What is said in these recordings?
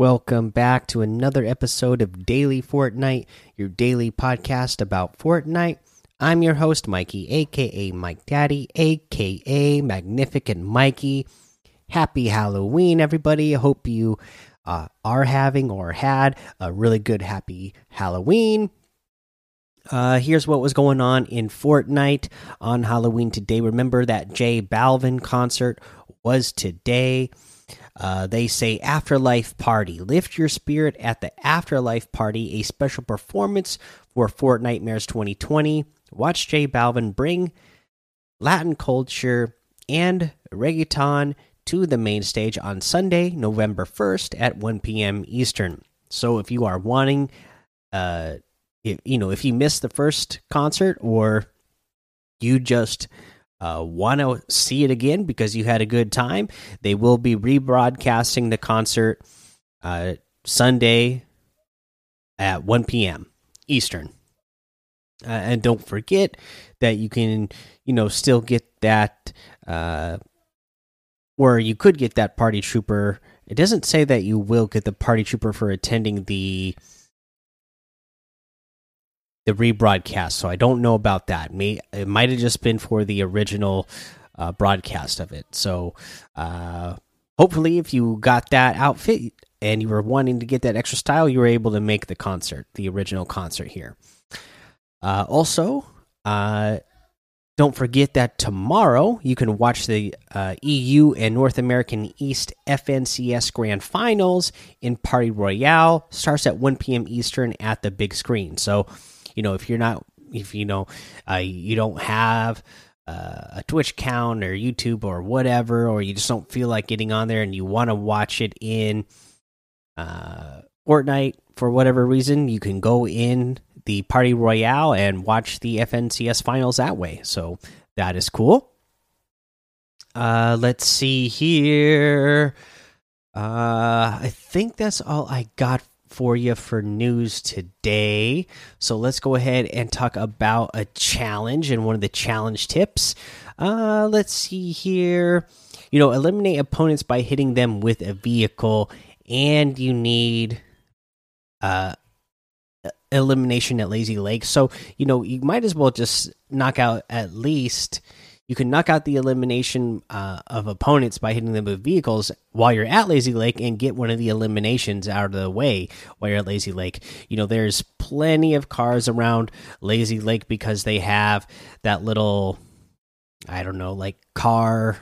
Welcome back to another episode of Daily Fortnite, your daily podcast about Fortnite. I'm your host, Mikey, aka Mike Daddy, aka Magnificent Mikey. Happy Halloween, everybody. I hope you uh, are having or had a really good, happy Halloween. Uh, here's what was going on in Fortnite on Halloween today. Remember that J Balvin concert was today. Uh, they say Afterlife Party. Lift your spirit at the Afterlife Party, a special performance for Fortnitemares 2020. Watch J Balvin bring Latin culture and reggaeton to the main stage on Sunday, November 1st at 1 p.m. Eastern. So if you are wanting, uh, if, you know, if you missed the first concert or you just uh, want to see it again because you had a good time, they will be rebroadcasting the concert uh, Sunday at 1 p.m. Eastern. Uh, and don't forget that you can, you know, still get that, uh, or you could get that party trooper. It doesn't say that you will get the party trooper for attending the the rebroadcast, so I don't know about that. May it might have just been for the original uh, broadcast of it. So, uh, hopefully, if you got that outfit and you were wanting to get that extra style, you were able to make the concert, the original concert here. Uh, also, uh, don't forget that tomorrow you can watch the uh, EU and North American East FNCS Grand Finals in Party Royale. Starts at 1 p.m. Eastern at the big screen. So, you know, if you're not, if you know, uh, you don't have uh, a Twitch account or YouTube or whatever, or you just don't feel like getting on there and you want to watch it in uh, Fortnite for whatever reason, you can go in the Party Royale and watch the FNCS finals that way. So that is cool. Uh, let's see here. Uh, I think that's all I got for you for news today. So let's go ahead and talk about a challenge and one of the challenge tips. Uh, let's see here. You know, eliminate opponents by hitting them with a vehicle, and you need uh elimination at Lazy Lake. So, you know, you might as well just knock out at least you can knock out the elimination uh, of opponents by hitting them with vehicles while you're at Lazy Lake and get one of the eliminations out of the way while you're at Lazy Lake. You know, there's plenty of cars around Lazy Lake because they have that little, I don't know, like car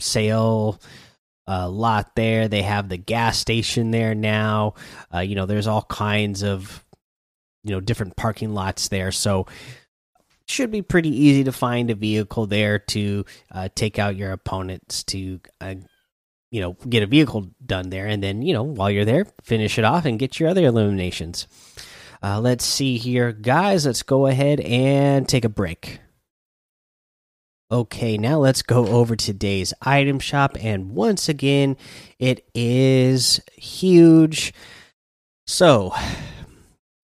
sale uh, lot there. They have the gas station there now. Uh, you know, there's all kinds of you know different parking lots there. So should be pretty easy to find a vehicle there to uh, take out your opponents to uh, you know get a vehicle done there, and then you know while you're there, finish it off and get your other eliminations. Uh, let's see here, guys. Let's go ahead and take a break. Okay, now let's go over today's item shop. And once again, it is huge. So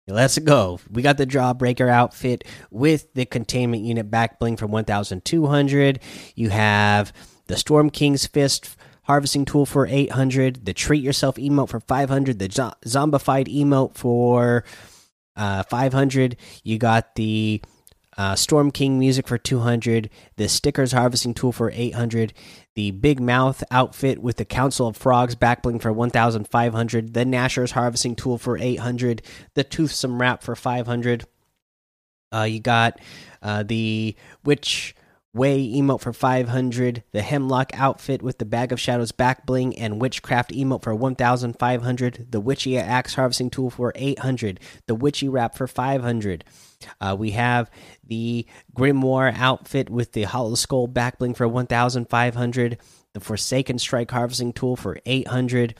let's go. We got the Jawbreaker outfit with the containment unit back bling for 1200. You have the Storm King's Fist harvesting tool for 800, the Treat Yourself emote for 500, the Zombified emote for uh, 500. You got the uh, Storm King music for 200, the stickers harvesting tool for 800, the Big Mouth outfit with the Council of Frogs backbling for 1500, the Nasher's harvesting tool for 800, the Toothsome wrap for 500. Uh, you got uh, the Witch Way emote for 500, the Hemlock outfit with the Bag of Shadows back bling and Witchcraft emote for 1500, the Witchy axe harvesting tool for 800, the Witchy wrap for 500. Uh, we have the Grimoire outfit with the Hollow Skull back bling for 1500, the Forsaken Strike harvesting tool for 800,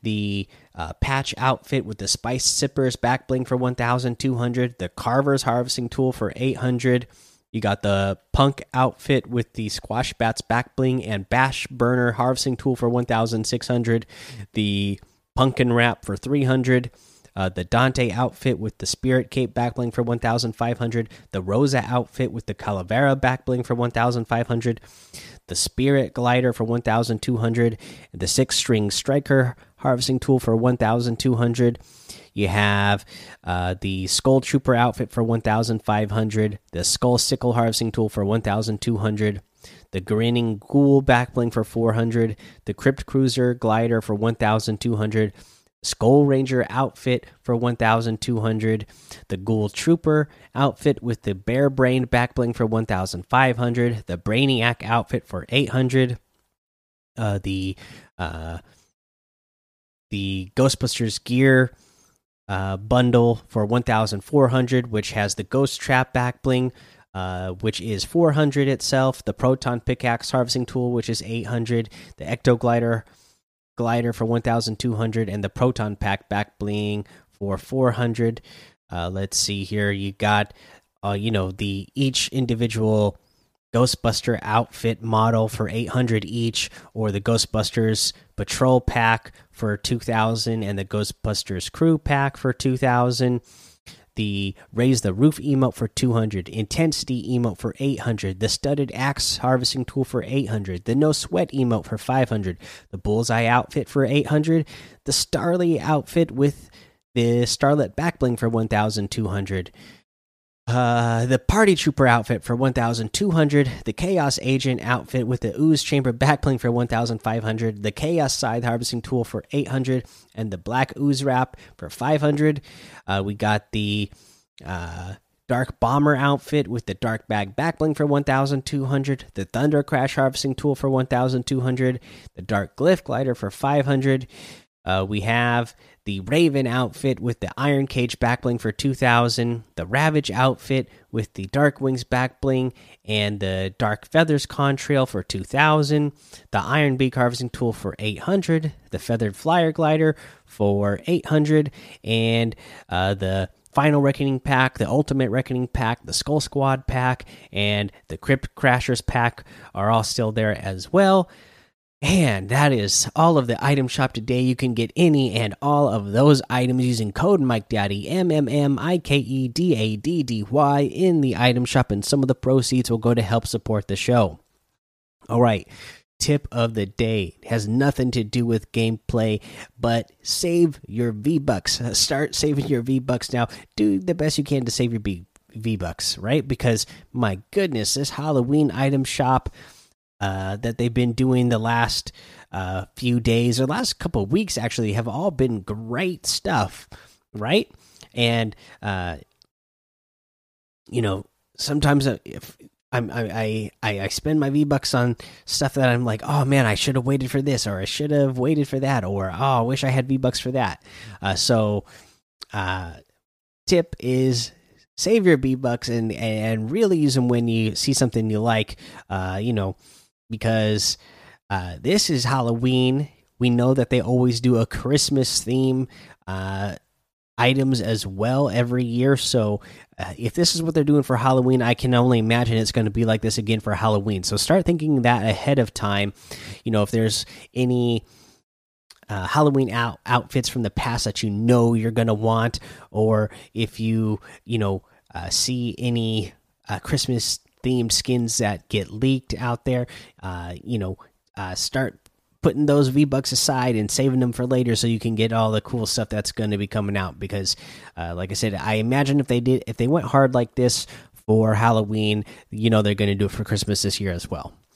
the uh, Patch outfit with the Spice Sippers back bling for 1200, the Carver's harvesting tool for 800. You got the Punk outfit with the Squash Bats back bling and Bash Burner harvesting tool for 1600, the Pumpkin Wrap for 300 uh, the Dante outfit with the Spirit Cape backbling for 1,500, the Rosa outfit with the Calavera backbling for 1,500, the the Spirit Glider for 1,200, the Six String Striker Harvesting Tool for 1,200. You have uh, the Skull Trooper outfit for 1,500, the Skull Sickle Harvesting Tool for 1,200, the Grinning Ghoul Backbling for 400, the Crypt Cruiser Glider for 1,200. Skull Ranger outfit for 1200, the Ghoul Trooper outfit with the Bear Brained backbling for 1500, the Brainiac outfit for 800, uh, the uh, the Ghostbusters gear uh, bundle for 1400, which has the Ghost Trap backbling. Uh, which is 400 itself, the Proton Pickaxe Harvesting Tool, which is 800, the Ecto Glider glider for 1200 and the proton pack back bling for 400 uh, let's see here you got uh, you know the each individual ghostbuster outfit model for 800 each or the ghostbusters patrol pack for 2000 and the ghostbusters crew pack for 2000 the raise the roof emote for 200 intensity emote for 800 the studded axe harvesting tool for 800 the no sweat emote for 500 the bullseye outfit for 800 the starly outfit with the starlet backbling for 1200 uh, the party trooper outfit for 1200 the chaos agent outfit with the ooze chamber backbling for 1500 the chaos scythe harvesting tool for 800 and the black ooze wrap for 500 uh, we got the uh, dark bomber outfit with the dark bag backbling for 1200 the thunder crash harvesting tool for 1200 the dark glyph glider for 500 uh, we have the Raven outfit with the Iron Cage backbling for 2000, the Ravage outfit with the Dark Wings backbling and the Dark Feathers contrail for 2000, the Iron Beak harvesting tool for 800, the Feathered Flyer glider for 800, and uh, the Final Reckoning pack, the Ultimate Reckoning pack, the Skull Squad pack, and the Crypt Crashers pack are all still there as well. And that is all of the item shop today. You can get any and all of those items using code Mike Daddy M M M I K E D A D D Y in the item shop, and some of the proceeds will go to help support the show. All right, tip of the day it has nothing to do with gameplay, but save your V Bucks. Start saving your V Bucks now. Do the best you can to save your V Bucks, right? Because my goodness, this Halloween item shop uh, that they've been doing the last uh, few days or last couple weeks actually have all been great stuff, right? And uh, you know, sometimes uh, if I'm, I, I I spend my V bucks on stuff that I'm like, oh man, I should have waited for this, or I should have waited for that, or oh, I wish I had V bucks for that. Uh, so, uh, tip is save your V bucks and and really use them when you see something you like. Uh, you know, because uh, this is Halloween. We know that they always do a Christmas theme uh, items as well every year. So uh, if this is what they're doing for Halloween, I can only imagine it's going to be like this again for Halloween. So start thinking that ahead of time. You know, if there's any. Uh, Halloween out outfits from the past that you know you're gonna want, or if you you know uh, see any uh, Christmas themed skins that get leaked out there. Uh, you know, uh, start putting those V bucks aside and saving them for later, so you can get all the cool stuff that's going to be coming out. Because, uh, like I said, I imagine if they did, if they went hard like this for Halloween, you know, they're going to do it for Christmas this year as well.